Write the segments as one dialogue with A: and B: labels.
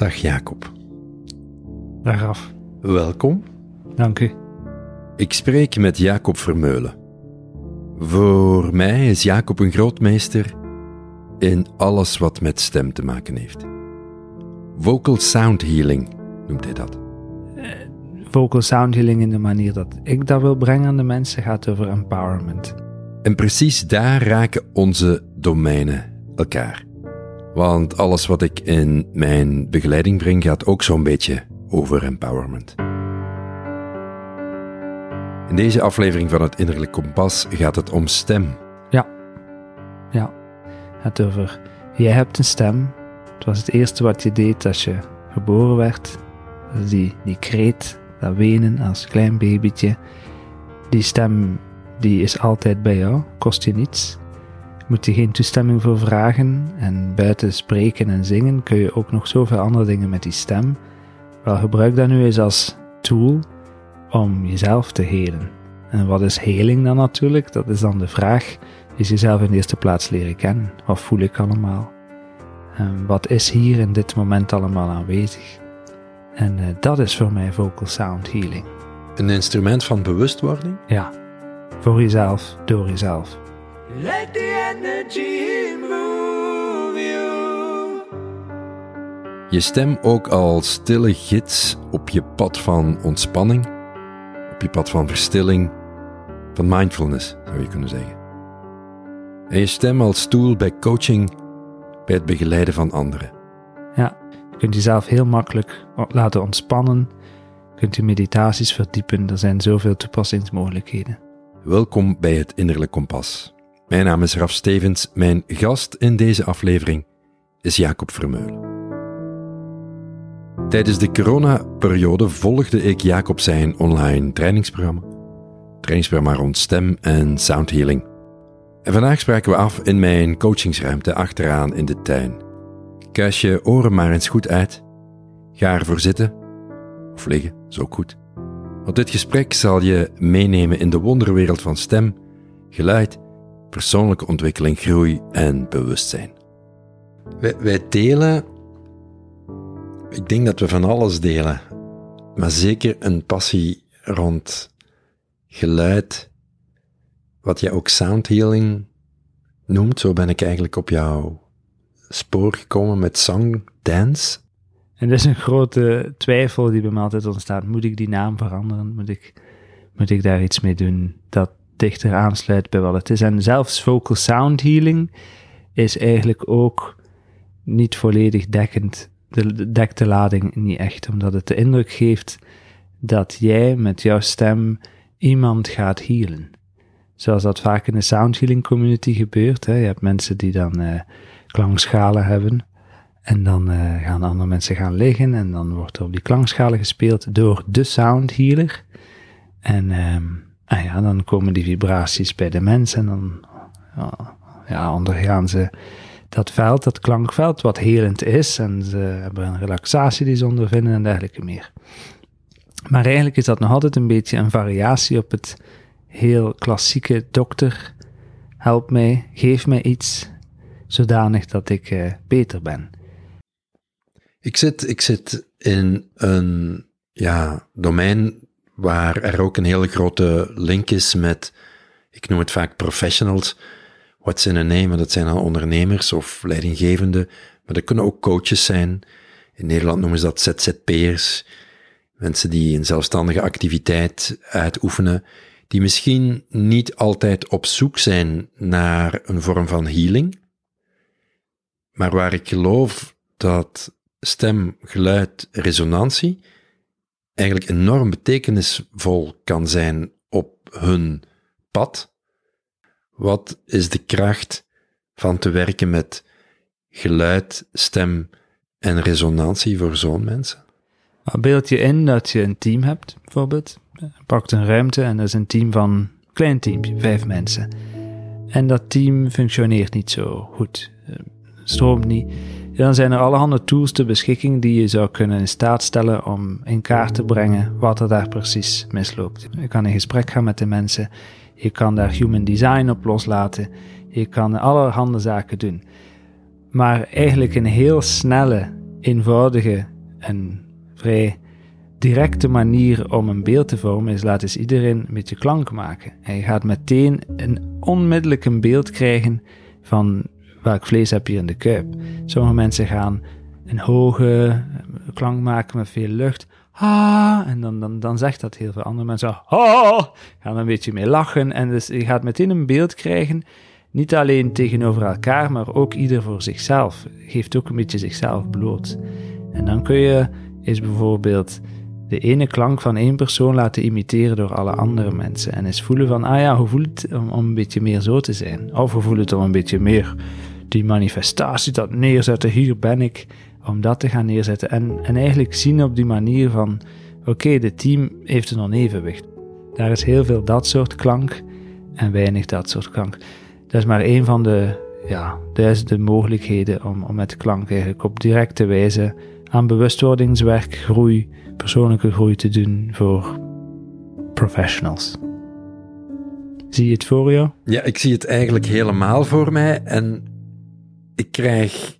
A: Dag Jacob.
B: Dag af.
A: Welkom.
B: Dank u.
A: Ik spreek met Jacob Vermeulen. Voor mij is Jacob een grootmeester in alles wat met stem te maken heeft. Vocal sound healing noemt hij dat.
B: Vocal sound healing in de manier dat ik dat wil brengen aan de mensen gaat over empowerment.
A: En precies daar raken onze domeinen elkaar. Want alles wat ik in mijn begeleiding breng gaat ook zo'n beetje over empowerment. In deze aflevering van het Innerlijk Kompas gaat het om stem.
B: Ja. Ja. Het over, jij hebt een stem. Het was het eerste wat je deed als je geboren werd. Die, die kreet, dat wenen als klein babytje. Die stem, die is altijd bij jou, kost je niets. Moet je geen toestemming voor vragen. En buiten spreken en zingen kun je ook nog zoveel andere dingen met die stem. Wel, gebruik dat nu eens als tool om jezelf te helen. En wat is heling dan natuurlijk? Dat is dan de vraag. Is jezelf in de eerste plaats leren kennen? Wat voel ik allemaal? En wat is hier in dit moment allemaal aanwezig? En uh, dat is voor mij vocal sound healing.
A: Een instrument van bewustwording?
B: Ja, voor jezelf, door jezelf.
C: Let the energy move you.
A: Je stem ook als stille gids op je pad van ontspanning, op je pad van verstilling, van mindfulness zou je kunnen zeggen. En je stem als tool bij coaching, bij het begeleiden van anderen.
B: Ja, je kunt jezelf heel makkelijk laten ontspannen, je kunt je meditaties verdiepen, er zijn zoveel toepassingsmogelijkheden.
A: Welkom bij het Innerlijk Kompas. Mijn naam is Raf Stevens, mijn gast in deze aflevering is Jacob Vermeulen. Tijdens de coronaperiode volgde ik Jacob zijn online trainingsprogramma. Trainingsprogramma rond stem en soundhealing. En vandaag spraken we af in mijn coachingsruimte achteraan in de tuin. Kuis je oren maar eens goed uit. Ga ervoor zitten. Of liggen, is ook goed. Want dit gesprek zal je meenemen in de wonderwereld van stem, geluid, persoonlijke ontwikkeling, groei en bewustzijn. Wij, wij delen, ik denk dat we van alles delen, maar zeker een passie rond geluid, wat jij ook sound healing noemt. Zo ben ik eigenlijk op jouw spoor gekomen met song dance.
B: En dat is een grote twijfel die bij me altijd ontstaat. Moet ik die naam veranderen? Moet ik, moet ik daar iets mee doen dat dichter aansluit bij wat het is? En zelfs vocal sound healing is eigenlijk ook niet volledig dekkend. De, dekt de lading niet echt, omdat het de indruk geeft dat jij met jouw stem iemand gaat healen. Zoals dat vaak in de sound healing community gebeurt. Hè. Je hebt mensen die dan uh, klankschalen hebben. En dan uh, gaan andere mensen gaan liggen. En dan wordt er op die klankschalen gespeeld door de sound healer. En um, ah ja, dan komen die vibraties bij de mensen. En dan ja, ondergaan ze dat veld, dat klankveld, wat helend is. En ze hebben een relaxatie die ze ondervinden en dergelijke meer. Maar eigenlijk is dat nog altijd een beetje een variatie op het heel klassieke dokter. Help mij, geef mij iets, zodanig dat ik uh, beter ben.
A: Ik zit, ik zit in een ja, domein waar er ook een hele grote link is met, ik noem het vaak professionals. What's in a name? Dat zijn dan ondernemers of leidinggevenden, maar dat kunnen ook coaches zijn. In Nederland noemen ze dat ZZP'ers. Mensen die een zelfstandige activiteit uitoefenen, die misschien niet altijd op zoek zijn naar een vorm van healing, maar waar ik geloof dat stem, geluid, resonantie eigenlijk enorm betekenisvol kan zijn op hun pad. Wat is de kracht van te werken met geluid, stem en resonantie voor zo'n mensen?
B: Beeld je in dat je een team hebt, bijvoorbeeld. Pakt een ruimte en dat is een team van, een klein team, vijf mensen. En dat team functioneert niet zo goed. Stroomt niet. Dan zijn er allerhande tools ter beschikking die je zou kunnen in staat stellen om in kaart te brengen wat er daar precies misloopt. Je kan in gesprek gaan met de mensen. Je kan daar human design op loslaten. Je kan allerhande zaken doen. Maar eigenlijk een heel snelle eenvoudige en vrij directe manier om een beeld te vormen is laat eens iedereen een beetje klank maken. En je gaat meteen een onmiddellijk een beeld krijgen van welk vlees heb je in de kuip. Sommige mensen gaan een hoge eh, klank maken met veel lucht. Ha, en dan, dan, dan zegt dat heel veel andere mensen. Ha, gaan een beetje mee lachen. En dus je gaat meteen een beeld krijgen. Niet alleen tegenover elkaar, maar ook ieder voor zichzelf. Geeft ook een beetje zichzelf bloot. En dan kun je eens bijvoorbeeld de ene klank van één persoon laten imiteren door alle andere mensen. En eens voelen van, ah ja, hoe voelt het om, om een beetje meer zo te zijn? Of hoe voelt het om een beetje meer die manifestatie, dat neerzetten, hier ben ik, om dat te gaan neerzetten. En, en eigenlijk zien op die manier van, oké, de team heeft een onevenwicht. Daar is heel veel dat soort klank en weinig dat soort klank. Dat is maar één van de, ja, duizenden mogelijkheden om, om met klank eigenlijk op directe wijze aan bewustwordingswerk, groei, persoonlijke groei te doen voor professionals. Zie je het voor jou?
A: Ja, ik zie het eigenlijk helemaal voor mij. En ik krijg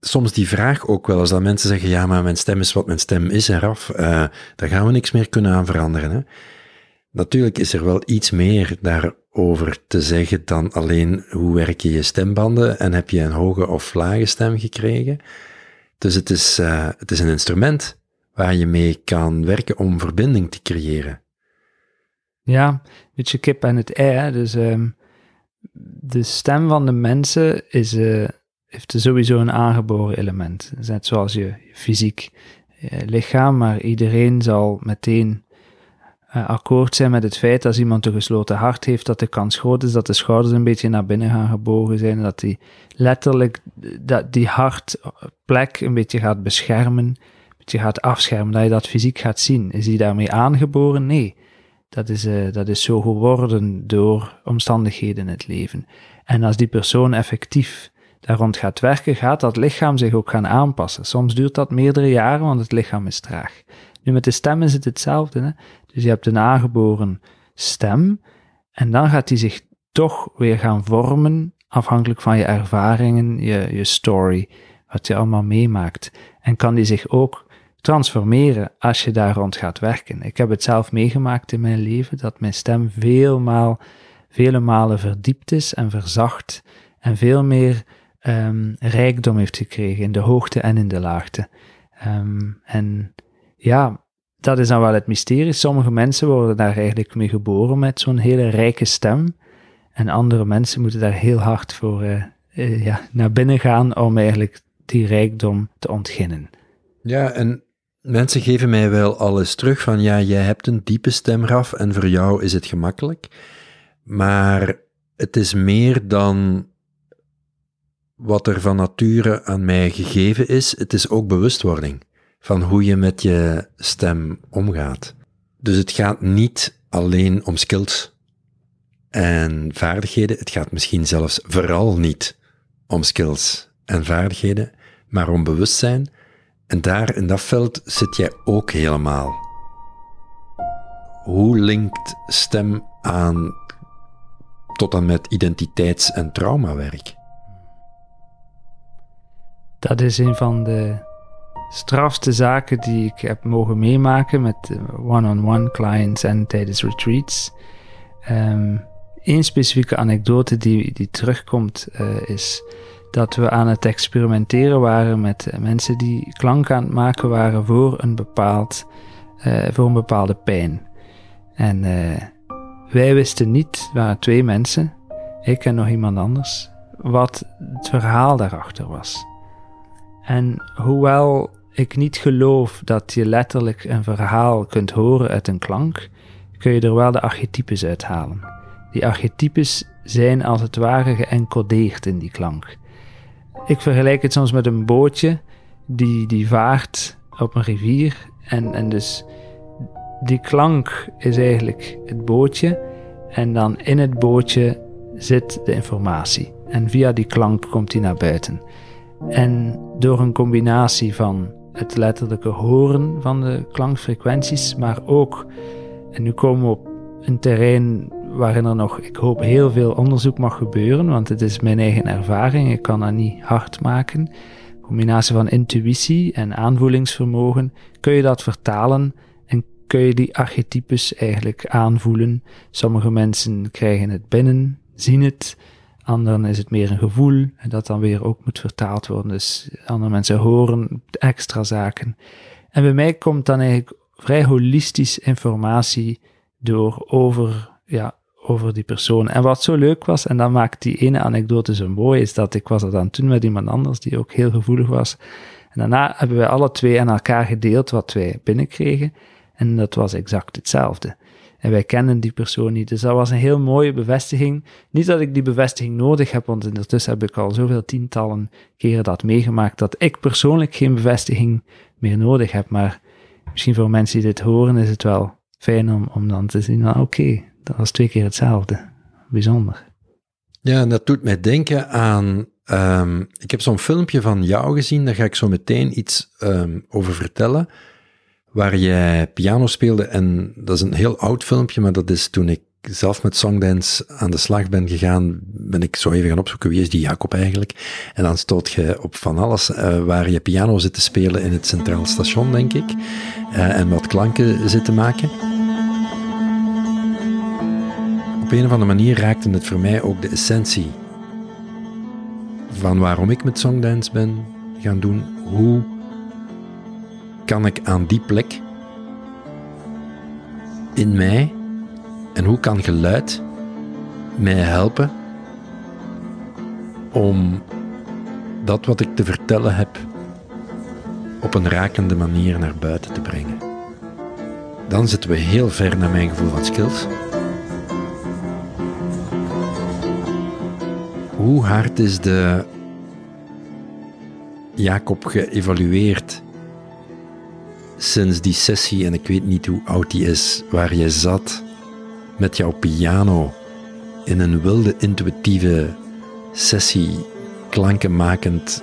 A: soms die vraag ook wel eens dat mensen zeggen: Ja, maar mijn stem is wat mijn stem is eraf. Uh, daar gaan we niks meer kunnen aan veranderen. Hè? Natuurlijk is er wel iets meer daarover te zeggen dan alleen hoe werk je stembanden en heb je een hoge of lage stem gekregen. Dus het is, uh, het is een instrument waar je mee kan werken om verbinding te creëren.
B: Ja, beetje kip en het ei. Dus um, de stem van de mensen is, uh, heeft sowieso een aangeboren element. Net zoals je fysiek je lichaam, maar iedereen zal meteen uh, akkoord zijn met het feit dat als iemand een gesloten hart heeft, dat de kans groot is dat de schouders een beetje naar binnen gaan gebogen zijn, dat die letterlijk dat die hartplek een beetje gaat beschermen, een beetje gaat afschermen, dat je dat fysiek gaat zien. Is die daarmee aangeboren? Nee. Dat is, uh, dat is zo geworden door omstandigheden in het leven. En als die persoon effectief daar rond gaat werken, gaat dat lichaam zich ook gaan aanpassen. Soms duurt dat meerdere jaren, want het lichaam is traag. Nu met de stem is het hetzelfde. Hè? Dus je hebt een aangeboren stem en dan gaat die zich toch weer gaan vormen afhankelijk van je ervaringen, je, je story, wat je allemaal meemaakt. En kan die zich ook transformeren als je daar rond gaat werken. Ik heb het zelf meegemaakt in mijn leven, dat mijn stem veelmaal, vele malen verdiept is en verzacht en veel meer um, rijkdom heeft gekregen in de hoogte en in de laagte. Um, en ja, dat is dan wel het mysterie. Sommige mensen worden daar eigenlijk mee geboren met zo'n hele rijke stem. En andere mensen moeten daar heel hard voor uh, uh, ja, naar binnen gaan om eigenlijk die rijkdom te ontginnen.
A: Ja, en mensen geven mij wel alles terug van ja, jij hebt een diepe stem, Raf, en voor jou is het gemakkelijk. Maar het is meer dan wat er van nature aan mij gegeven is. Het is ook bewustwording van hoe je met je stem omgaat. Dus het gaat niet alleen om skills en vaardigheden. Het gaat misschien zelfs vooral niet om skills en vaardigheden, maar om bewustzijn. En daar in dat veld zit jij ook helemaal. Hoe linkt stem aan tot en met identiteits- en traumawerk?
B: Dat is een van de strafste zaken die ik heb mogen meemaken met one-on-one clients en tijdens retreats. Eén specifieke anekdote die, die terugkomt uh, is dat we aan het experimenteren waren met mensen die klank aan het maken waren voor een, bepaald, voor een bepaalde pijn. En wij wisten niet, het waren twee mensen, ik en nog iemand anders, wat het verhaal daarachter was. En hoewel ik niet geloof dat je letterlijk een verhaal kunt horen uit een klank, kun je er wel de archetypes uithalen. Die archetypes zijn als het ware geëncodeerd in die klank. Ik vergelijk het soms met een bootje die, die vaart op een rivier en, en dus die klank is eigenlijk het bootje en dan in het bootje zit de informatie en via die klank komt die naar buiten. En door een combinatie van het letterlijke horen van de klankfrequenties, maar ook, en nu komen we op een terrein waarin er nog, ik hoop, heel veel onderzoek mag gebeuren, want het is mijn eigen ervaring, ik kan dat niet hard maken. combinatie van intuïtie en aanvoelingsvermogen, kun je dat vertalen en kun je die archetypes eigenlijk aanvoelen. Sommige mensen krijgen het binnen, zien het, anderen is het meer een gevoel en dat dan weer ook moet vertaald worden. Dus andere mensen horen extra zaken. En bij mij komt dan eigenlijk vrij holistisch informatie door over, ja, over die persoon. En wat zo leuk was, en dat maakt die ene anekdote zo mooi, is dat ik was er dan toen met iemand anders die ook heel gevoelig was. En daarna hebben wij alle twee aan elkaar gedeeld wat wij binnenkregen. En dat was exact hetzelfde. En wij kennen die persoon niet. Dus dat was een heel mooie bevestiging. Niet dat ik die bevestiging nodig heb, want ondertussen heb ik al zoveel tientallen keren dat meegemaakt, dat ik persoonlijk geen bevestiging meer nodig heb. Maar misschien voor mensen die dit horen is het wel fijn om, om dan te zien, oké, dat was twee keer hetzelfde. Bijzonder.
A: Ja, en dat doet mij denken aan. ehm, ik heb zo'n filmpje van jou gezien, daar ga ik zo meteen iets ehm, over vertellen. Waar jij piano speelde. En dat is een heel oud filmpje, maar dat is toen ik zelf met Songdance aan de slag ben gegaan. Ben ik zo even gaan opzoeken wie is die Jacob eigenlijk. En dan stoot je op van alles eh, waar je piano zit te spelen in het Centraal Station, denk ik. Eh, en wat klanken zit te maken. Op een of andere manier raakte het voor mij ook de essentie van waarom ik met Songdance ben gaan doen. Hoe kan ik aan die plek in mij en hoe kan geluid mij helpen om dat wat ik te vertellen heb op een rakende manier naar buiten te brengen. Dan zitten we heel ver naar mijn gevoel van skills. Hoe hard is de Jacob geëvalueerd sinds die sessie, en ik weet niet hoe oud die is, waar je zat met jouw piano in een wilde, intuïtieve sessie, klanken makend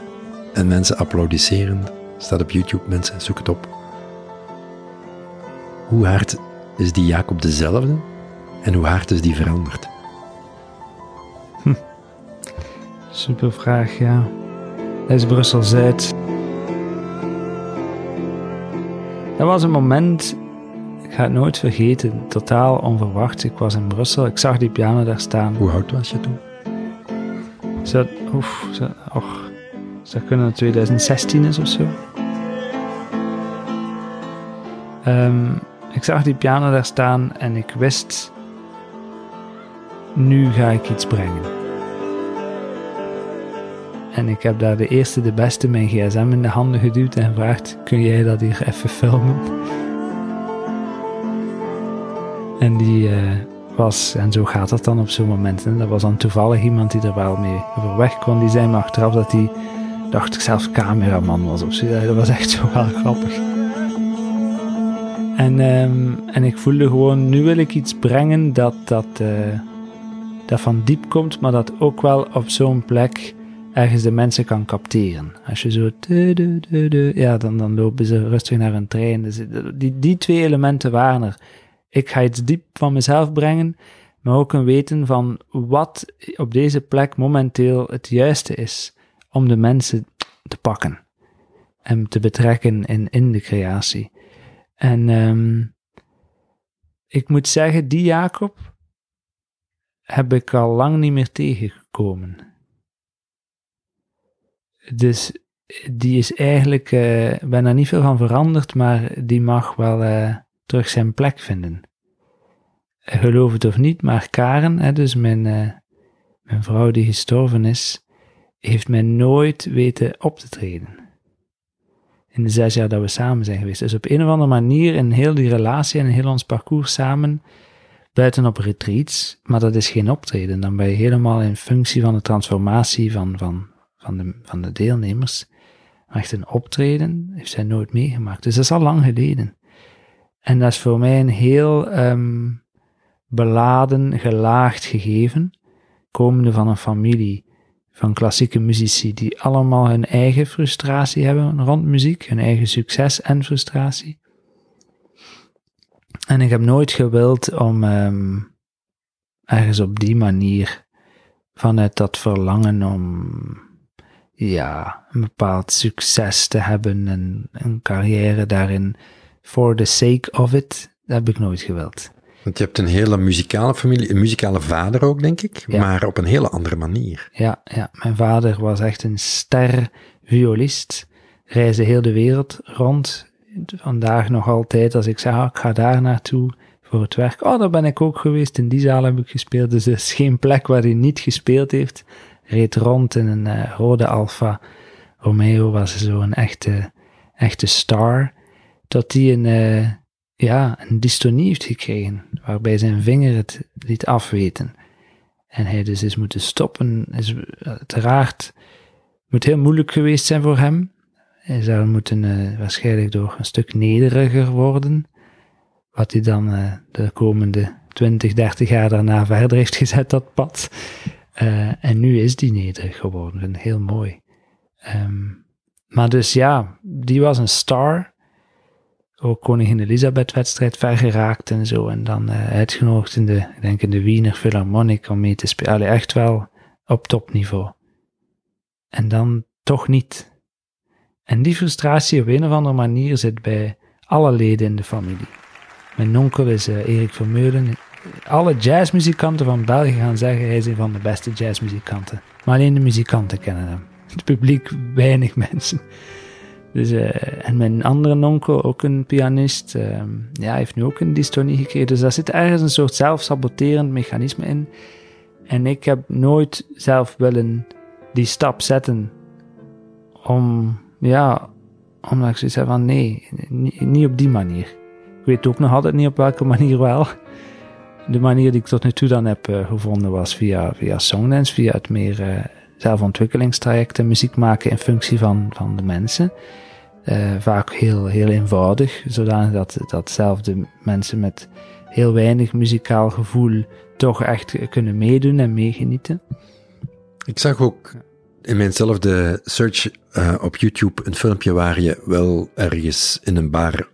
A: en mensen applaudisserend. Staat op YouTube, mensen, zoek het op. Hoe hard is die Jacob dezelfde en hoe hard is die veranderd?
B: Super vraag, ja. Dat is Brussel Zuid. Dat was een moment, ik ga het nooit vergeten, totaal onverwacht. Ik was in Brussel, ik zag die piano daar staan.
A: Hoe oud was je toen?
B: Zou, oef, zou, och, zou kunnen dat 2016 is of zo. Ehm, ik zag die piano daar staan en ik wist, nu ga ik iets brengen. En ik heb daar de eerste, de beste, mijn gsm in de handen geduwd en gevraagd, kun jij dat hier even filmen? En die eh, was, en zo gaat het dan op zo'n moment, en dat was dan toevallig iemand die er wel mee overweg kon. Die zei me achteraf dat hij, dacht ik, zelfs cameraman was of zo. Dat was echt zo wel grappig. En, ehm, en ik voelde gewoon, nu wil ik iets brengen dat, dat, eh, dat van diep komt, maar dat ook wel op zo'n plek ergens de mensen kan capteren. Als je zo, ja, dan, dan lopen ze rustig naar een trein. Dus die, die twee elementen waren er. Ik ga iets diep van mezelf brengen, maar ook een weten van wat op deze plek momenteel het juiste is om de mensen te pakken en te betrekken in, in de creatie. En ehm, ik moet zeggen, die Jacob heb ik al lang niet meer tegengekomen. Dus die is eigenlijk, eh, ik ben daar niet veel van veranderd, maar die mag wel eh, terug zijn plek vinden. Geloof het of niet, maar Karen, hè, dus mijn, eh, mijn vrouw die gestorven is, heeft mij nooit weten op te treden. In de zes jaar dat we samen zijn geweest. Dus op een of andere manier in heel die relatie en in heel ons parcours samen, buiten op retreats, maar dat is geen optreden. Dan ben je helemaal in functie van de transformatie van, van, van, de, van de deelnemers. Echt een optreden heeft zij nooit meegemaakt. Dus dat is al lang geleden. En dat is voor mij een heel ehm, beladen, gelaagd gegeven, komende van een familie van klassieke muzici die allemaal hun eigen frustratie hebben rond muziek, hun eigen succes en frustratie. En ik heb nooit gewild om ehm, ergens op die manier, vanuit dat verlangen om ja, een bepaald succes te hebben en een carrière daarin for the sake of it, dat heb ik nooit gewild.
A: Want je hebt een hele muzikale familie, een muzikale vader ook, denk ik,
B: Ja.
A: maar op een hele andere manier.
B: Ja, ja, mijn vader was echt een ster violist, reisde heel de wereld rond. Vandaag nog altijd, als ik zeg, ah, ik ga daar naartoe voor het werk. Oh, daar ben ik ook geweest, in die zaal heb ik gespeeld. Dus er is geen plek waar hij niet gespeeld heeft. Reed rond in een eh, rode Alfa Romeo, was zo een echte, echte star. Tot hij een, eh, ja, een dystonie heeft gekregen, waarbij zijn vinger het liet afweten. En hij dus is moeten stoppen, is uiteraard moet heel moeilijk geweest zijn voor hem. Hij zou moeten eh, waarschijnlijk door een stuk nederiger worden, wat hij dan de komende 20, 30 jaar daarna verder heeft gezet, dat pad. Eh, en nu is die nederig geworden, heel mooi. Ehm, maar dus ja, die was een star. Ook koningin Elisabeth-wedstrijd ver geraakt en zo. En dan eh, uitgenodigd in de, ik denk de Wiener Philharmonic om mee te spelen. Echt wel op topniveau. En dan toch niet. En die frustratie op een of andere manier zit bij alle leden in de familie. Mijn onkel is eh, Erik Vermeulen. Alle jazzmuzikanten van België gaan zeggen hij is een van de beste jazzmuzikanten. Maar alleen de muzikanten kennen hem. Het publiek weinig mensen. Dus, eh, en mijn andere onkel, ook een pianist, ehm, ja, heeft nu ook een dystonie gekregen. Dus daar zit ergens een soort zelfsaboterend mechanisme in. En ik heb nooit zelf willen die stap zetten om, ja, omdat ik zoiets heb van nee, ni- niet op die manier. Ik weet ook nog altijd niet op welke manier wel. De manier die ik tot nu toe dan heb eh, gevonden was via, via Songdance, via het meer eh, zelfontwikkelingstraject muziek maken in functie van, van de mensen. Eh, vaak heel, heel eenvoudig, zodanig dat, dat mensen met heel weinig muzikaal gevoel toch echt kunnen meedoen en meegenieten.
A: Ik zag ook in mijnzelfde search op YouTube een filmpje waar je wel ergens in een bar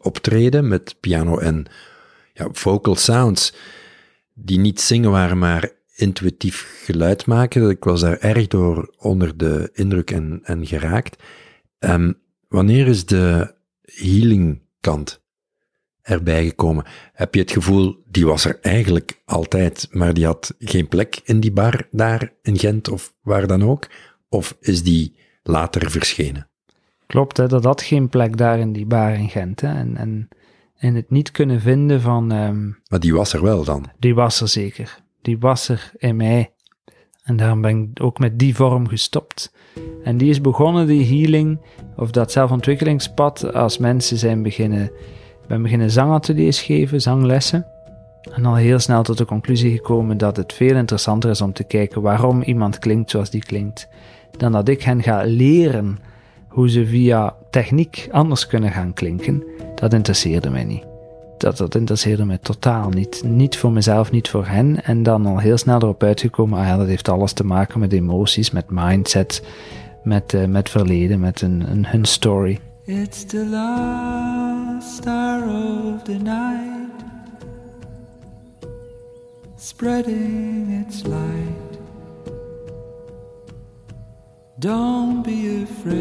A: optreden met piano en ja, vocal sounds die niet zingen waren, maar intuïtief geluid maken. Ik was daar erg door onder de indruk en, en geraakt. Ehm, wanneer is de healing kant erbij gekomen? Heb je het gevoel, die was er eigenlijk altijd, maar die had geen plek in die bar daar in Gent of waar dan ook? Of is die later verschenen?
B: Klopt, hè, dat had geen plek daar in die bar in Gent. Hè, en, en, en het niet kunnen vinden van, ehm,
A: Maar die was er wel dan.
B: die was er zeker. Die was er in mij. En daarom ben ik ook met die vorm gestopt. En die is begonnen, die healing, of dat zelfontwikkelingspad, als mensen zijn beginnen, ben beginnen zangateliers geven, zanglessen. En al heel snel tot de conclusie gekomen dat het veel interessanter is om te kijken waarom iemand klinkt zoals die klinkt, dan dat ik hen ga leren hoe ze via techniek anders kunnen gaan klinken. Dat interesseerde mij niet dat, dat interesseerde mij totaal niet. Niet voor mezelf, niet voor hen. En dan al heel snel erop uitgekomen, ah ja, dat heeft alles te maken met emoties, met mindset, met, eh, met verleden, met een, een, hun story.
C: It's the last star of the night, spreading its light. Don't be afraid,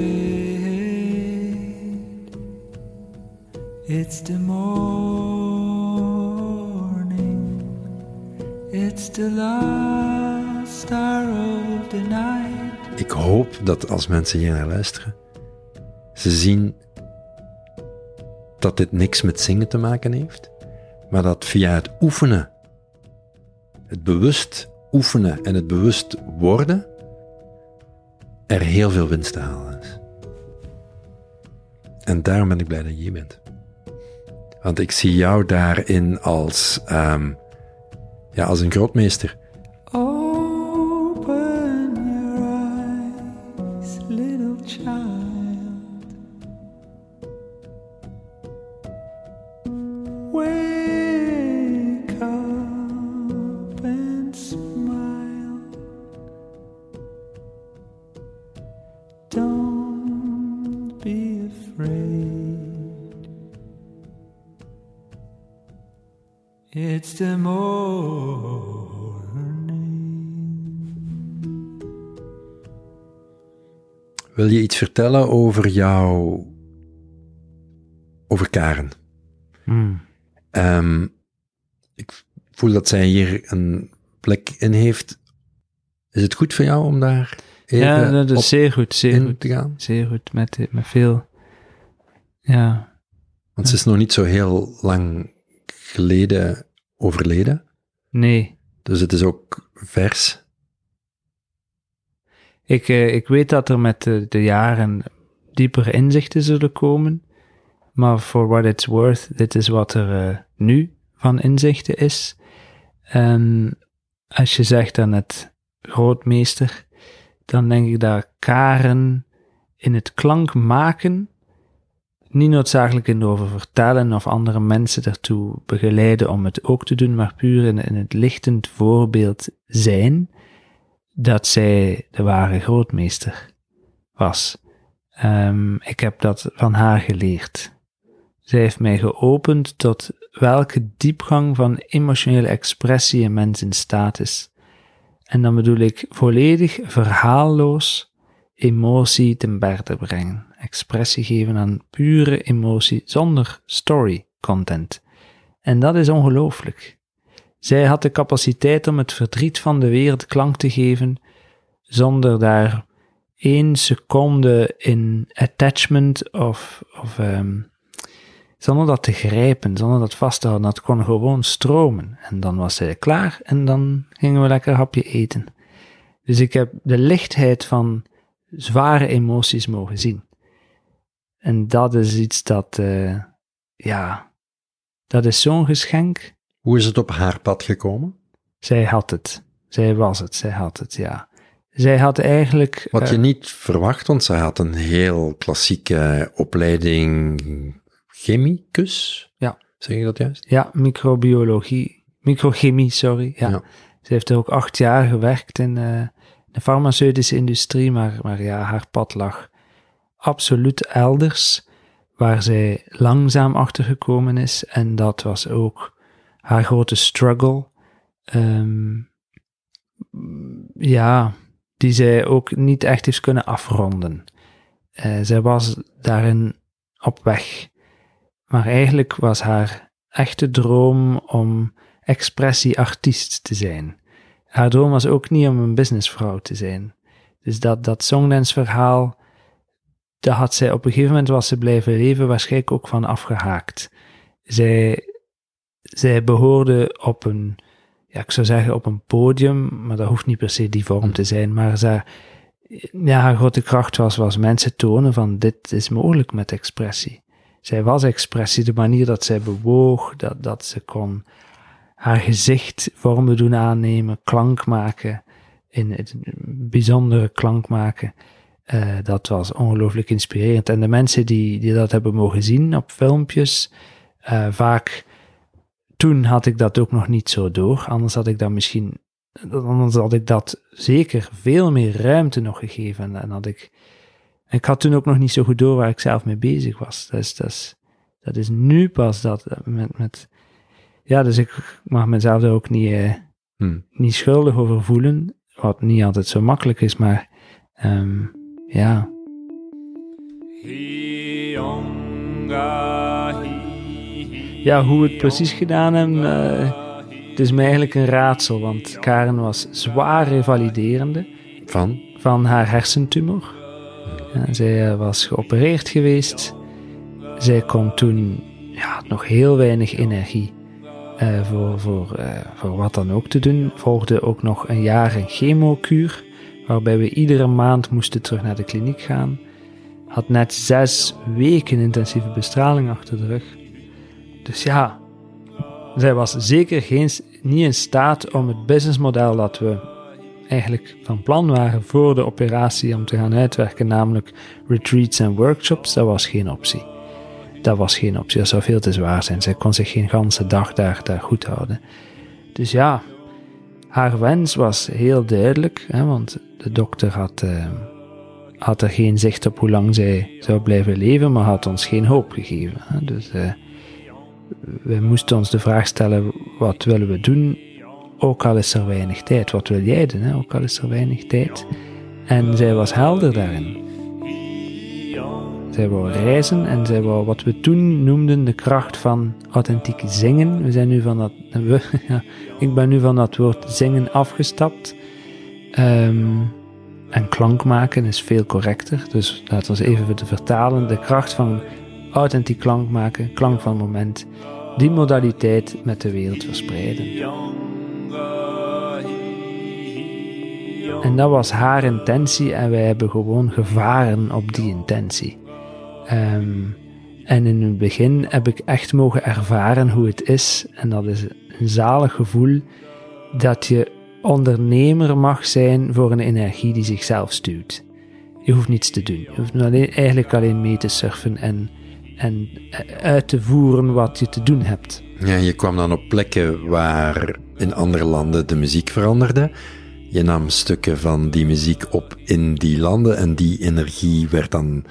C: it's the morning, it's the last star of the night.
A: Ik hoop dat als mensen hier naar luisteren, ze zien dat dit niks met zingen te maken heeft, maar dat via het oefenen, het bewust oefenen en het bewust worden, er heel veel winst te halen is. En daarom ben ik blij dat je hier bent. Want ik zie jou daarin als, ehm, ja, als een grootmeester.
C: It's the morning.
A: Wil je iets vertellen over jou, over Karen?
B: Hmm.
A: Ehm, ik voel dat zij hier een plek in heeft. Is het goed voor jou om daar even
B: Ja, dat is zeer goed, zeer
A: in
B: goed.
A: te gaan?
B: Zeer goed, met, met veel... Ja,
A: Want ze is nog niet zo heel lang geleden overleden.
B: nee.
A: Dus het is ook vers.
B: Ik, eh, ik weet dat er met de, de jaren diepere inzichten zullen komen. Maar for what it's worth, dit is wat er eh, nu van inzichten is. En als je zegt dan het grootmeester, dan denk ik dat Karen in het klank maken, niet noodzakelijk in over vertellen of andere mensen ertoe begeleiden om het ook te doen, maar puur in, in het lichtend voorbeeld zijn dat zij de ware grootmeester was. Ehm, ik heb dat van haar geleerd. Zij heeft mij geopend tot welke diepgang van emotionele expressie een mens in staat is. En dan bedoel ik volledig verhaalloos emotie ten berde brengen. Expressie geven aan pure emotie zonder story content. En dat is ongelooflijk. Zij had de capaciteit om het verdriet van de wereld klank te geven, zonder daar één seconde in attachment of, of ehm, zonder dat te grijpen, zonder dat vast te houden. Dat kon gewoon stromen. En dan was zij klaar en dan gingen we lekker hapje eten. Dus ik heb de lichtheid van zware emoties mogen zien. En dat is iets dat, eh, ja, dat is zo'n geschenk.
A: Hoe is het op haar pad gekomen?
B: Zij had het. Zij was het. Zij had het, ja. Zij had eigenlijk.
A: Wat
B: eh,
A: je niet verwacht, want zij had een heel klassieke opleiding chemicus.
B: Ja.
A: Zeg je dat juist?
B: Ja, microbiologie. Microchemie, sorry. Ja.
A: Ja.
B: Ze heeft er ook acht jaar gewerkt in eh, de farmaceutische industrie, maar, maar ja, haar pad lag absoluut elders, waar zij langzaam achter gekomen is. En dat was ook haar grote struggle. Ehm, ja, die zij ook niet echt heeft kunnen afronden. Eh, zij was daarin op weg. Maar eigenlijk was haar echte droom om expressieartiest te zijn. Haar droom was ook niet om een businessvrouw te zijn. Dus dat, dat songdance verhaal, daar had zij op een gegeven moment was ze blijven leven waarschijnlijk ook van afgehaakt. Zij, zij behoorde op een, ja, ik zou zeggen op een podium, maar dat hoeft niet per se die vorm te zijn, maar zij, ja, haar grote kracht was, was mensen tonen van dit is mogelijk met expressie. Zij was expressie, de manier dat zij bewoog, dat, dat ze kon haar gezicht vormen doen aannemen, klank maken, in het bijzondere klank maken. Eh, dat was ongelooflijk inspirerend. En de mensen die, die dat hebben mogen zien op filmpjes, eh, vaak toen had ik dat ook nog niet zo door. Anders had ik dat misschien, anders had ik dat zeker veel meer ruimte nog gegeven. En, had ik, ik had toen ook nog niet zo goed door waar ik zelf mee bezig was. Dat is, dat is, dat is nu pas dat met, met ja, dus ik mag mezelf daar ook niet, eh,
A: Hm.
B: niet schuldig over voelen. Wat niet altijd zo makkelijk is, maar ehm, ja. Ja, hoe we het precies gedaan hebben, eh, het is mij eigenlijk een raadsel. Want Karen was zwaar revaliderende
A: Van?
B: van haar hersentumor. Ja, zij eh, was geopereerd geweest. Zij kon toen ja, had nog heel weinig energie eh, voor, voor, eh, voor wat dan ook te doen. Volgde ook nog een jaar een chemokuur, waarbij we iedere maand moesten terug naar de kliniek gaan. Had net zes weken intensieve bestraling achter de rug. Dus ja, zij was zeker geen, niet in staat om het businessmodel dat we eigenlijk van plan waren voor de operatie om te gaan uitwerken, namelijk retreats en workshops, dat was geen optie. Dat was geen optie, dat zou veel te zwaar zijn. Zij kon zich geen ganse dag daar, daar goed houden. Dus ja, haar wens was heel duidelijk, hè, want de dokter had, eh, had er geen zicht op hoe lang zij zou blijven leven, maar had ons geen hoop gegeven. Hè. Dus eh, we moesten ons de vraag stellen, wat willen we doen? Ook al is er weinig tijd. Wat wil jij doen? Hè? Ook al is er weinig tijd. En zij was helder daarin. zij wou reizen en zij wou wat we toen noemden de kracht van authentiek zingen. We zijn nu van dat, ik ben nu van dat woord zingen afgestapt. Ehm, en klank maken is veel correcter. Dus laten we eens even te vertalen. De kracht van authentiek klank maken, klank van moment, die modaliteit met de wereld verspreiden. En dat was haar intentie en wij hebben gewoon gevaren op die intentie. Ehm, en in het begin heb ik echt mogen ervaren hoe het is. En dat is een zalig gevoel dat je ondernemer mag zijn voor een energie die zichzelf stuurt. Je hoeft niets te doen. Je hoeft alleen, eigenlijk alleen mee te surfen en, en uit te voeren wat je te doen hebt.
A: Ja, je kwam dan op plekken waar in andere landen de muziek veranderde. Je nam stukken van die muziek op in die landen en die energie werd dan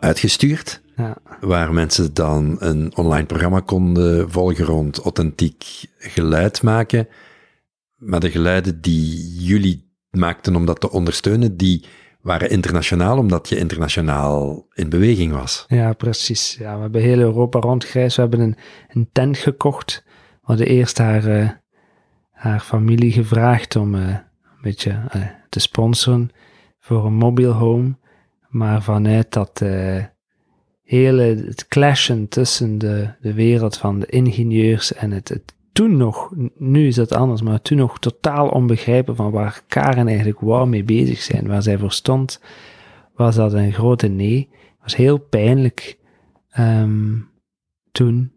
A: uitgestuurd.
B: Ja.
A: Waar mensen dan een online programma konden volgen rond authentiek geluid maken. Maar de geluiden die jullie maakten om dat te ondersteunen, die waren internationaal, omdat je internationaal in beweging was.
B: Ja, precies. Ja, we hebben heel Europa rondgereisd. We hebben een, tent gekocht. We hadden eerst haar, eh, haar familie gevraagd om eh, een beetje eh, te sponsoren voor een mobile home. Maar vanuit dat hele het clashen tussen de, de wereld van de ingenieurs en het, het toen nog, nu is dat anders, maar toen nog totaal onbegrijpen van waar Karen eigenlijk wou mee bezig zijn, waar zij voor stond, was dat een grote nee. was heel pijnlijk ehm, toen.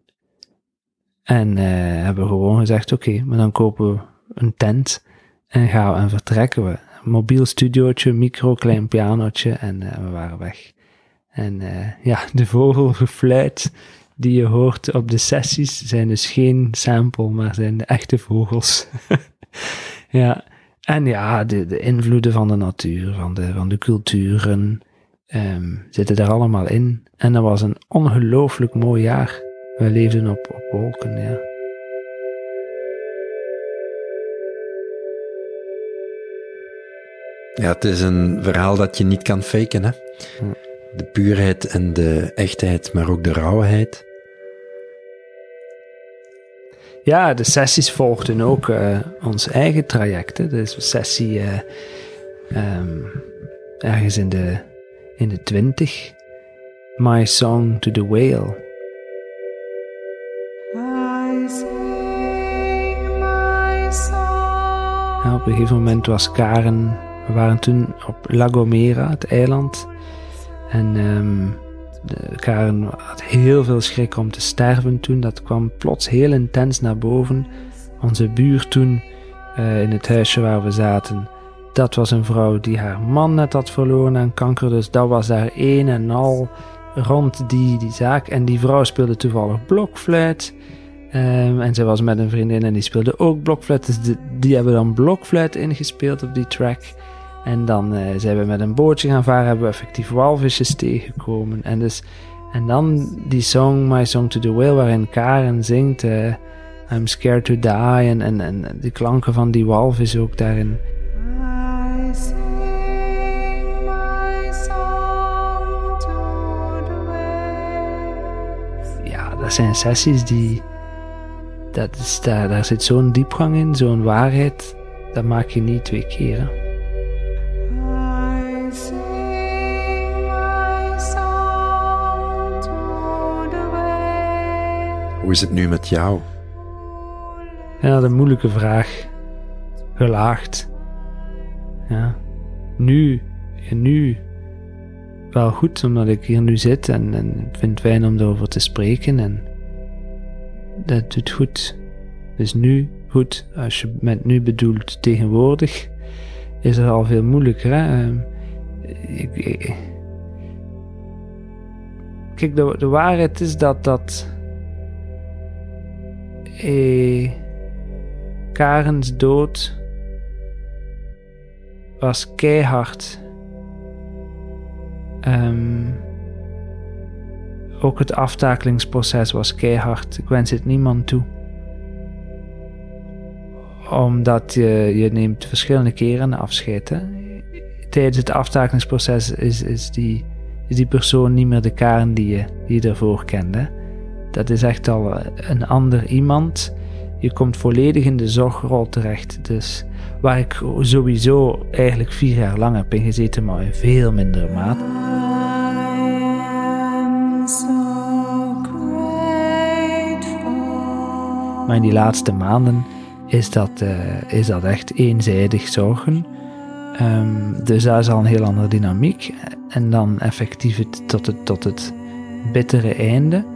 B: En eh, hebben we gewoon gezegd, oké, maar dan kopen we een tent en gaan we en vertrekken we. Mobiel studiootje, micro, klein pianootje en eh, we waren weg. En eh, ja, de vogelgefluit die je hoort op de sessies zijn dus geen sample, maar zijn de echte vogels. ja, en ja, de, de invloeden van de natuur, van de, van de culturen, ehm, zitten er allemaal in. En dat was een ongelooflijk mooi jaar. We leefden op, op wolken, ja.
A: Ja, het is een verhaal dat je niet kan faken, hè. De puurheid en de echtheid, maar ook de rauwheid.
B: Ja, de sessies volgden ook eh, ons eigen traject. Hè. Dus sessie ehm, ergens in de, in de twintig. My Song to the Whale. Ja, op een gegeven moment was Karen... We waren toen op La Gomera, het eiland. En ehm, de, Karen had heel veel schrik om te sterven toen. Dat kwam plots heel intens naar boven. Onze buur toen, eh, in het huisje waar we zaten... Dat was een vrouw die haar man net had verloren aan kanker. Dus dat was daar een en al rond die, die zaak. En die vrouw speelde toevallig blokfluit. Ehm, en ze was met een vriendin en die speelde ook blokfluit. Dus de- die hebben dan blokfluit ingespeeld op die track. En dan eh, zijn we met een bootje gaan varen, hebben we effectief walvisjes tegengekomen. En, dus, en dan die song, My Song to the Whale, waarin Karen zingt eh, I'm scared to die. En, en, en die klanken van die walvis ook daarin.
C: I sing my song to the waves.
B: Ja, dat zijn sessies die... Dat is, daar, daar zit zo'n diepgang in, zo'n waarheid. Dat maak je niet twee keer.
A: Hoe is het nu met jou?
B: Ja, dat is een moeilijke vraag. Gelaagd. Ja. Nu, nu wel goed, omdat ik hier nu zit en, en ik vind het fijn om erover te spreken en dat doet goed. Dus nu goed, als je met nu bedoelt tegenwoordig, is het al veel moeilijker. Hè? Ehm, ik- kijk, de, de waarheid is dat dat eh, Karens dood was keihard. Ehm, ook het aftakelingsproces was keihard. Ik wens het niemand toe. Omdat je, je neemt verschillende keren afscheid. Tijdens het aftakelingsproces is, is die is die persoon niet meer de Karen die je, die ervoor kende. Dat is echt al een ander iemand. Je komt volledig in de zorgrol terecht. Dus waar ik sowieso eigenlijk vier jaar lang heb ingezeten, maar in veel mindere mate. Maar in die laatste maanden is dat, uh, is dat echt eenzijdig zorgen. Um, dus daar is al een heel andere dynamiek. En dan effectief het, tot, het, tot het bittere einde.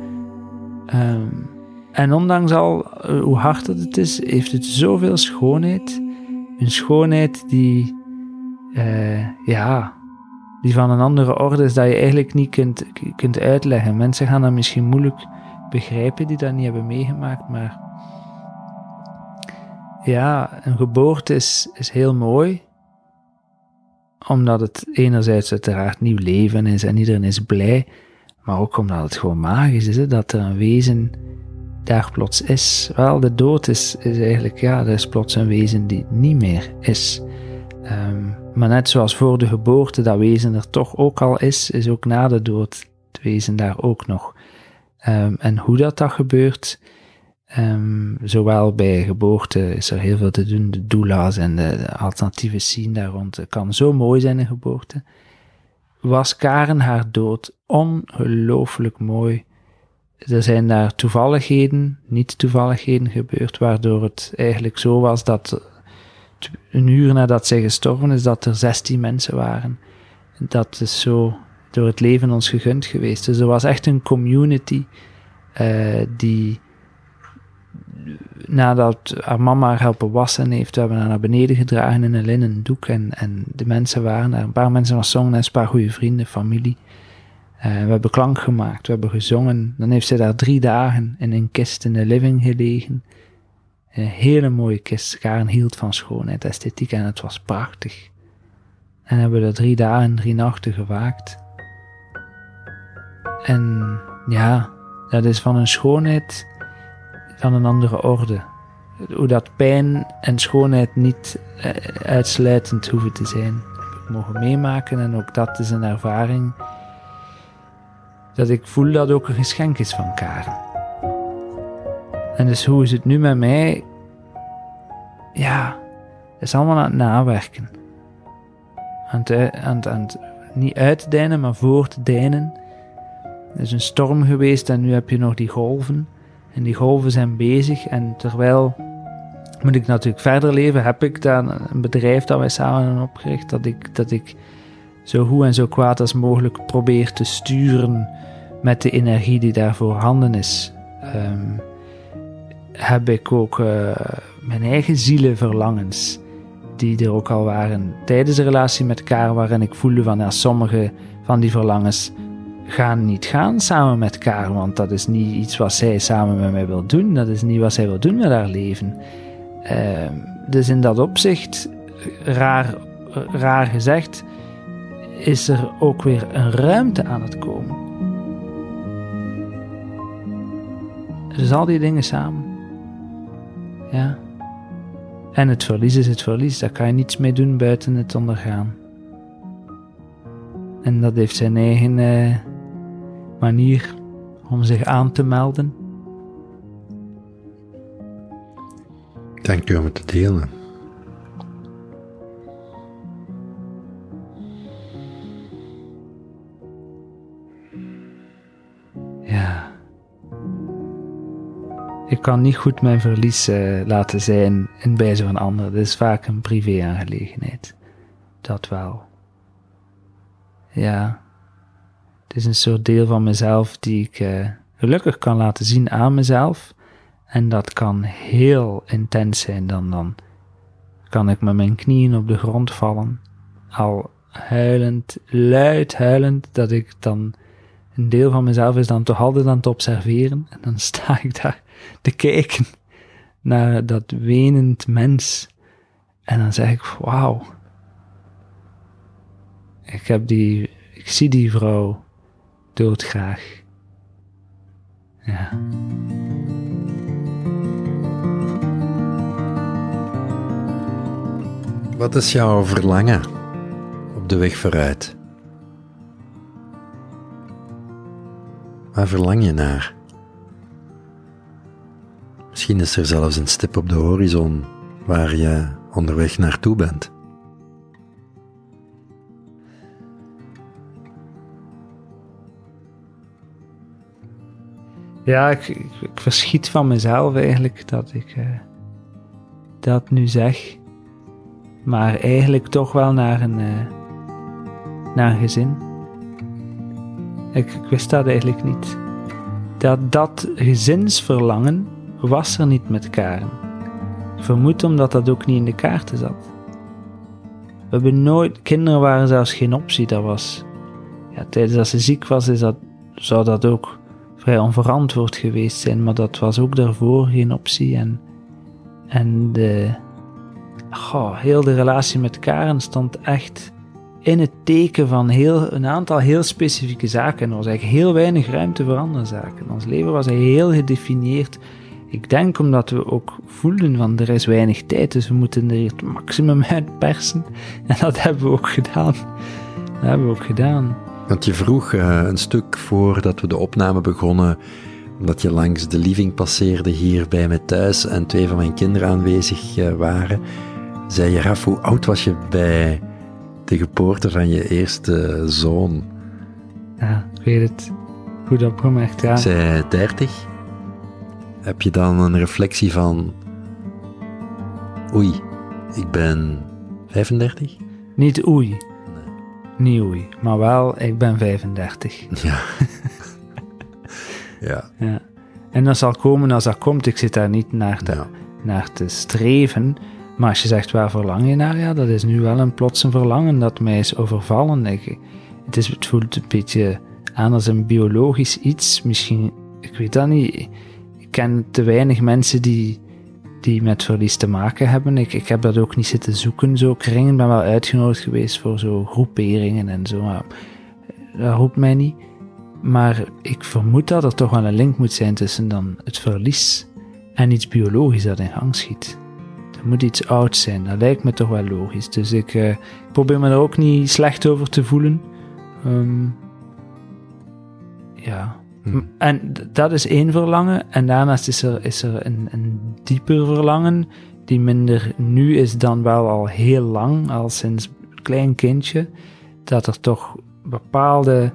B: Um, en ondanks al uh, hoe hard het is, heeft het zoveel schoonheid. Een schoonheid die, uh, ja, die van een andere orde is, dat je eigenlijk niet kunt, kunt uitleggen. Mensen gaan dat misschien moeilijk begrijpen die dat niet hebben meegemaakt, maar ja, een geboorte is, is heel mooi, omdat het enerzijds uiteraard nieuw leven is en iedereen is blij, maar ook omdat het gewoon magisch is, hè, dat er een wezen daar plots is. Wel, de dood is, eigenlijk, ja, er is plots een wezen die niet meer is. Um, maar net zoals voor de geboorte dat wezen er toch ook al is, is ook na de dood het wezen daar ook nog. Um, en hoe dat dat gebeurt, Um, zowel bij geboorte is er heel veel te doen, de doula's en de, alternatieve scene daar rond. Het kan zo mooi zijn in geboorte. Was Karen haar dood ongelooflijk mooi. Er zijn daar toevalligheden, niet toevalligheden gebeurd, waardoor het eigenlijk zo was dat een uur nadat zij gestorven is, dat er 16 mensen waren. Dat is zo door het leven ons gegund geweest. Dus er was echt een community uh, die nadat haar mama haar helpen wassen heeft, we hebben haar naar beneden gedragen in een linnen doek. En, en de mensen waren er. Een paar mensen van zongen een paar goede vrienden, familie. Uh, we hebben klank gemaakt, we hebben gezongen. Dan heeft ze daar drie dagen in een kist in de living gelegen. Een hele mooie kist. Karen hield van schoonheid, esthetiek en het was prachtig. En hebben er drie dagen, drie nachten gewaakt. En ja, dat is van een schoonheid van een andere orde. Hoe dat pijn en schoonheid niet eh, uitsluitend hoeven te zijn. Heb mogen meemaken en ook dat is een ervaring dat ik voel dat ook een geschenk is van Karen. En dus hoe is het nu met mij? Ja, het is allemaal aan het nawerken. Aan het, aan het, aan het niet uitdijnen, maar voortdijnen. Er is een storm geweest en nu heb je nog die golven. En die golven zijn bezig. En terwijl moet ik natuurlijk verder leven, heb ik dan een bedrijf dat wij samen hebben opgericht. Dat ik, dat ik zo goed en zo kwaad als mogelijk probeer te sturen met de energie die daar voorhanden is. Um, heb ik ook uh, mijn eigen zielenverlangens, die er ook al waren tijdens de relatie met elkaar, waarin ik voelde van ja, sommige van die verlangens gaan niet gaan samen met elkaar, want dat is niet iets wat zij samen met mij wil doen. Dat is niet wat zij wil doen met haar leven. Uh, dus in dat opzicht, raar, raar gezegd, is er ook weer een ruimte aan het komen. Dus al die dingen samen. Ja. En het verlies is het verlies, daar kan je niets mee doen buiten het ondergaan. En dat heeft zijn eigen uh, manier om zich aan te melden.
A: Dank u om het te delen.
B: Ja. Ik kan niet goed mijn verlies uh, laten zijn in bijzijn van anderen. Dat is vaak een privé-aangelegenheid. Dat wel. Ja. Het is een soort deel van mezelf die ik uh, gelukkig kan laten zien aan mezelf. En dat kan heel intens zijn. Dan, dan kan ik met mijn knieën op de grond vallen. Al huilend, luid huilend, dat ik dan een deel van mezelf is dan toch altijd aan het observeren. En dan sta ik daar te kijken naar dat wenend mens. En dan zeg ik, wauw. Ik heb die, ik zie die vrouw doodgraag. Ja.
A: Wat is jouw verlangen op de weg vooruit? Waar verlang je naar? Misschien is er zelfs een stip op de horizon waar je onderweg naartoe bent.
B: Ja, ik, verschiet van mezelf eigenlijk dat ik eh, dat nu zeg. Maar eigenlijk toch wel naar een, eh, naar gezin. Ik, wist dat eigenlijk niet. Dat dat gezinsverlangen was er niet met Karen. Vermoed omdat dat ook niet in de kaarten zat. We hebben nooit, kinderen waren zelfs geen optie. Dat was, ja, tijdens dat ze ziek was, is dat, zou dat ook vrij onverantwoord geweest zijn, maar dat was ook daarvoor geen optie. En, en de, goh, heel de relatie met Karen stond echt in het teken van heel, een aantal heel specifieke zaken. Er was eigenlijk heel weinig ruimte voor andere zaken. Ons leven was heel gedefinieerd. Ik denk omdat we ook voelden van er is weinig tijd, dus we moeten er het maximum uit persen. En dat hebben we ook gedaan. Dat hebben we ook gedaan.
A: Want je vroeg uh, een stuk voordat we de opname begonnen, omdat je langs de living passeerde hier bij me thuis en twee van mijn kinderen aanwezig uh, waren, zei je, Raf, hoe oud was je bij de geboorte van je eerste zoon?
B: Ja, ik weet het. Goed opgemerkt, ja.
A: Ik zei 30. Heb je dan een reflectie van, oei, ik ben 35?
B: Niet oei. Oei, maar wel, ik ben 35.
A: Ja. ja.
B: Ja. En dat zal komen als dat komt. Ik zit daar niet naar te,
A: Ja.
B: naar te streven. Maar als je zegt waar verlang je naar, ja, dat is nu wel een plotse verlangen dat mij is overvallen. Ik, het, is, het voelt een beetje aan als een biologisch iets. Misschien, ik weet dat niet. Ik ken te weinig mensen die, die met verlies te maken hebben. Ik, ik heb dat ook niet zitten zoeken, zo kringen. Ben wel uitgenodigd geweest voor zo groeperingen en zo. Maar dat roept mij niet. Maar ik vermoed dat er toch wel een link moet zijn tussen dan het verlies en iets biologisch dat in gang schiet. Er moet iets oud zijn, dat lijkt me toch wel logisch. Dus ik eh, probeer me daar ook niet slecht over te voelen. Ehm, ja.
A: Hm.
B: En dat is één verlangen. En daarnaast is er, is er een, een dieper verlangen, die minder nu is dan wel al heel lang, al sinds klein kindje. Dat er toch bepaalde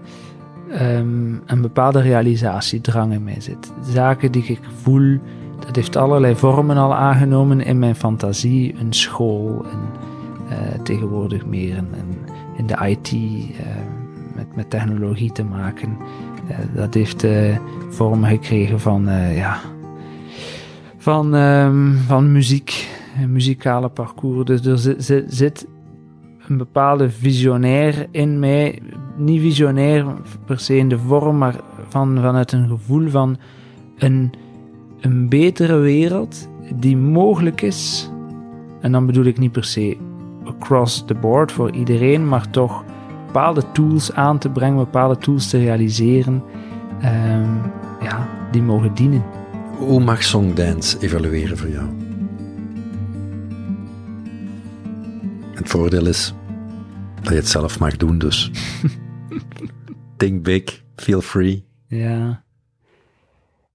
B: ehm, een bepaalde realisatiedrang in mij zit. Zaken die ik voel, dat heeft allerlei vormen al aangenomen in mijn fantasie. Een school eh, tegenwoordig meer in, in, in de IT eh, met, met technologie te maken. Eh, dat heeft eh, vormen gekregen van, eh, ja, van, ehm, van muziek, een muzikale parcours. Dus er zit, zit, zit een bepaalde visionair in mij. Niet visionair per se in de vorm, maar van, vanuit een gevoel van een, een betere wereld die mogelijk is. En dan bedoel ik niet per se across the board voor iedereen, maar toch bepaalde tools aan te brengen, bepaalde tools te realiseren, ehm, ja, die mogen dienen.
A: Hoe mag Songdance evalueren voor jou? Het voordeel is dat je het zelf mag doen, dus. Think big, feel free.
B: Ja.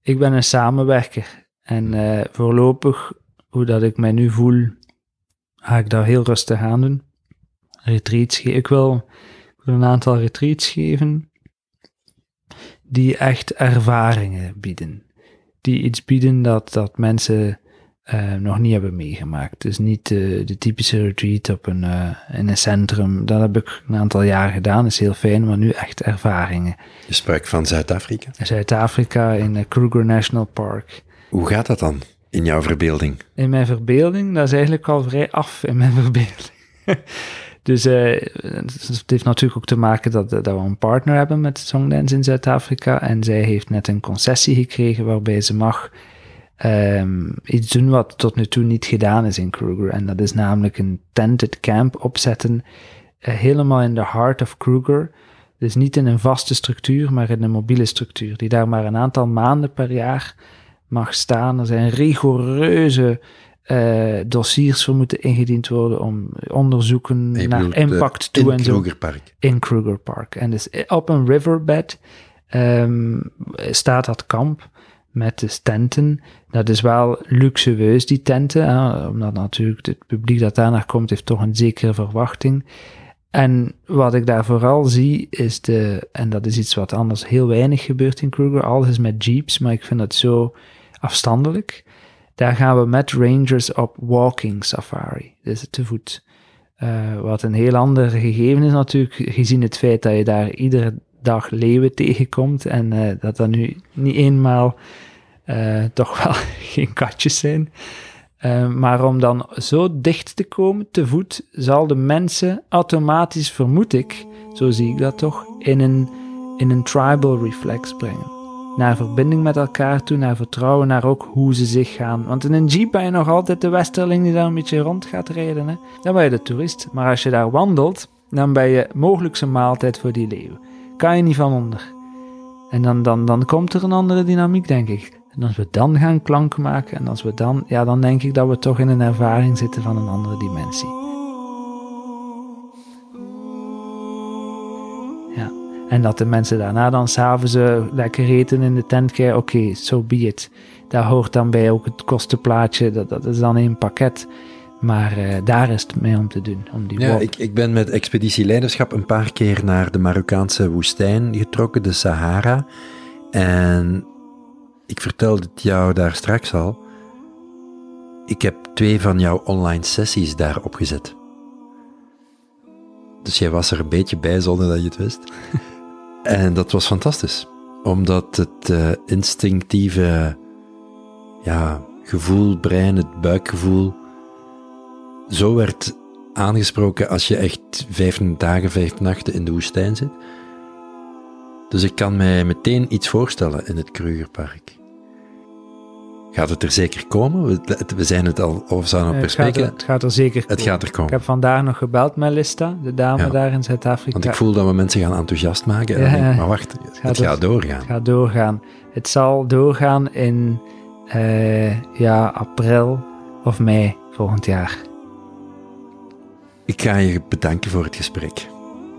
B: Ik ben een samenwerker. En eh, voorlopig, hoe dat ik mij nu voel, ga ik daar heel rustig aan doen. Retreats ik wil een aantal retreats geven die echt ervaringen bieden. Die iets bieden dat, dat mensen eh, nog niet hebben meegemaakt. Dus niet eh, de typische retreat op een, eh, in een centrum. Dat heb ik een aantal jaar gedaan, is heel fijn, maar nu echt ervaringen.
A: Je sprak van Zuid-Afrika.
B: Zuid-Afrika in Kruger National Park.
A: Hoe gaat dat dan in jouw verbeelding?
B: In mijn verbeelding, dat is eigenlijk al vrij af in mijn verbeelding. Dus eh, het heeft natuurlijk ook te maken dat, dat we een partner hebben met Songdance in Zuid-Afrika. En zij heeft net een concessie gekregen waarbij ze mag ehm, iets doen wat tot nu toe niet gedaan is in Kruger. En dat is namelijk een tented camp opzetten, eh, helemaal in the heart of Kruger. Dus niet in een vaste structuur, maar in een mobiele structuur, die daar maar een aantal maanden per jaar mag staan. Er zijn rigoureuze eh, dossiers voor moeten ingediend worden om onderzoeken naar
A: eh,
B: impact toe
A: in
B: en zo in Kruger Park. En dus op een riverbed ehm, staat dat kamp met de tenten. Dat is wel luxueus, die tenten, hè, omdat natuurlijk het publiek dat daarnaar komt, heeft toch een zekere verwachting. En wat ik daar vooral zie, is de, en dat is iets wat anders heel weinig gebeurt in Kruger, alles is met jeeps, maar ik vind het zo afstandelijk. Daar gaan we met rangers op walking safari, dus te voet. Uh, wat een heel ander gegeven is natuurlijk, gezien het feit dat je daar iedere dag leeuwen tegenkomt en uh, dat dat nu niet eenmaal uh, toch wel geen katjes zijn. Maar om dan zo dicht te komen te voet, zal de mensen automatisch, vermoed ik, zo zie ik dat toch, in een, in een tribal reflex brengen. Naar verbinding met elkaar toe, naar vertrouwen, naar ook hoe ze zich gaan. Want in een jeep ben je nog altijd de westerling die daar een beetje rond gaat rijden. Hè? Dan ben je de toerist. Maar als je daar wandelt, dan ben je mogelijk een maaltijd voor die leeuw. Kan je niet van onder. En dan, dan, dan komt er een andere dynamiek, denk ik. En als we dan gaan klanken maken en als we dan, ja, dan denk ik dat we toch in een ervaring zitten van een andere dimensie. En dat de mensen daarna dan s'avonds uh, lekker eten in de tent oké, okay, so be it. Daar hoort dan bij ook het kostenplaatje, dat, dat is dan één pakket. Maar uh, daar is het mee om te doen. Om die
A: ja, ik, ik ben met Expeditie Leiderschap een paar keer naar de Marokkaanse woestijn getrokken, de Sahara. En ik vertelde het jou daar straks al. Ik heb twee van jouw online sessies daar opgezet. Dus jij was er een beetje bij zonder dat je het wist. En dat was fantastisch. Omdat het uh, instinctieve ja, gevoel, brein, het buikgevoel, zo werd aangesproken als je echt vijf dagen, vijf nachten in de woestijn zit. Dus ik kan mij meteen iets voorstellen in het Krugerpark. Gaat het er zeker komen? We, we zijn het al, of zouden we bespreken?
B: Het, het gaat er zeker
A: Het gaat er komen.
B: Ik heb vandaag nog gebeld met Lista, de dame
A: Ja.
B: daar in Zuid-Afrika.
A: Want ik voel dat we mensen gaan enthousiast maken. En
B: Ja,
A: denk ik, maar wacht, het,
B: gaat
A: gaat, doorgaan.
B: Het gaat doorgaan. Het zal doorgaan in eh, ja, april of mei volgend jaar.
A: Ik ga je bedanken voor het gesprek.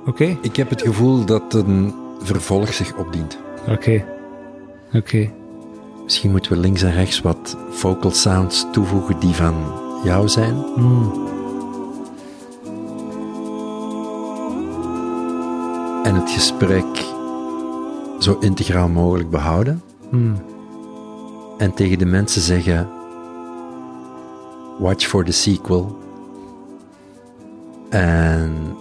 B: Oké?
A: Ik heb het gevoel dat een vervolg zich opdient.
B: Oké. Oké.
A: Misschien moeten we links en rechts wat vocal sounds toevoegen die van jou zijn.
B: Hmm.
A: En het gesprek zo integraal mogelijk behouden.
B: Hmm.
A: En tegen de mensen zeggen: Watch for the sequel. En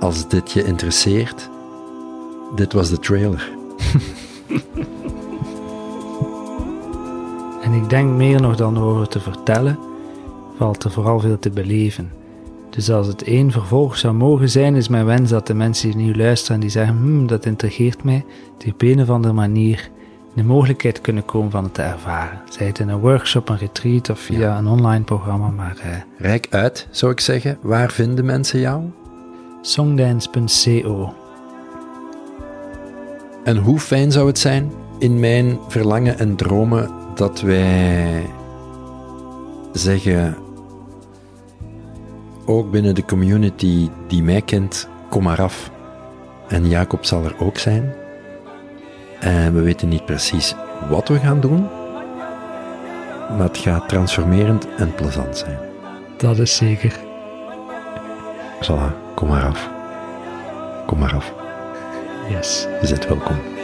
A: als dit je interesseert, dit was de trailer.
B: Ik denk meer nog dan over te vertellen, valt er vooral veel te beleven. Dus als het één vervolg zou mogen zijn, is mijn wens dat de mensen die nu luisteren en die zeggen, hmm, dat intrigeert mij, die op een of andere manier de mogelijkheid kunnen komen van het te ervaren. Zij het in een workshop, een retreat of via
A: Ja.
B: een online programma, maar eh,
A: Rijk uit, zou ik zeggen. Waar vinden mensen jou?
B: songdance.co.
A: En hoe fijn zou het zijn in mijn verlangen en dromen dat wij zeggen, ook binnen de community die mij kent, kom maar af. En Jacob zal er ook zijn. En we weten niet precies wat we gaan doen, maar het gaat transformerend en plezant zijn.
B: Dat is zeker.
A: Voilà, kom maar af. Kom maar af.
B: Yes.
A: Je bent welkom.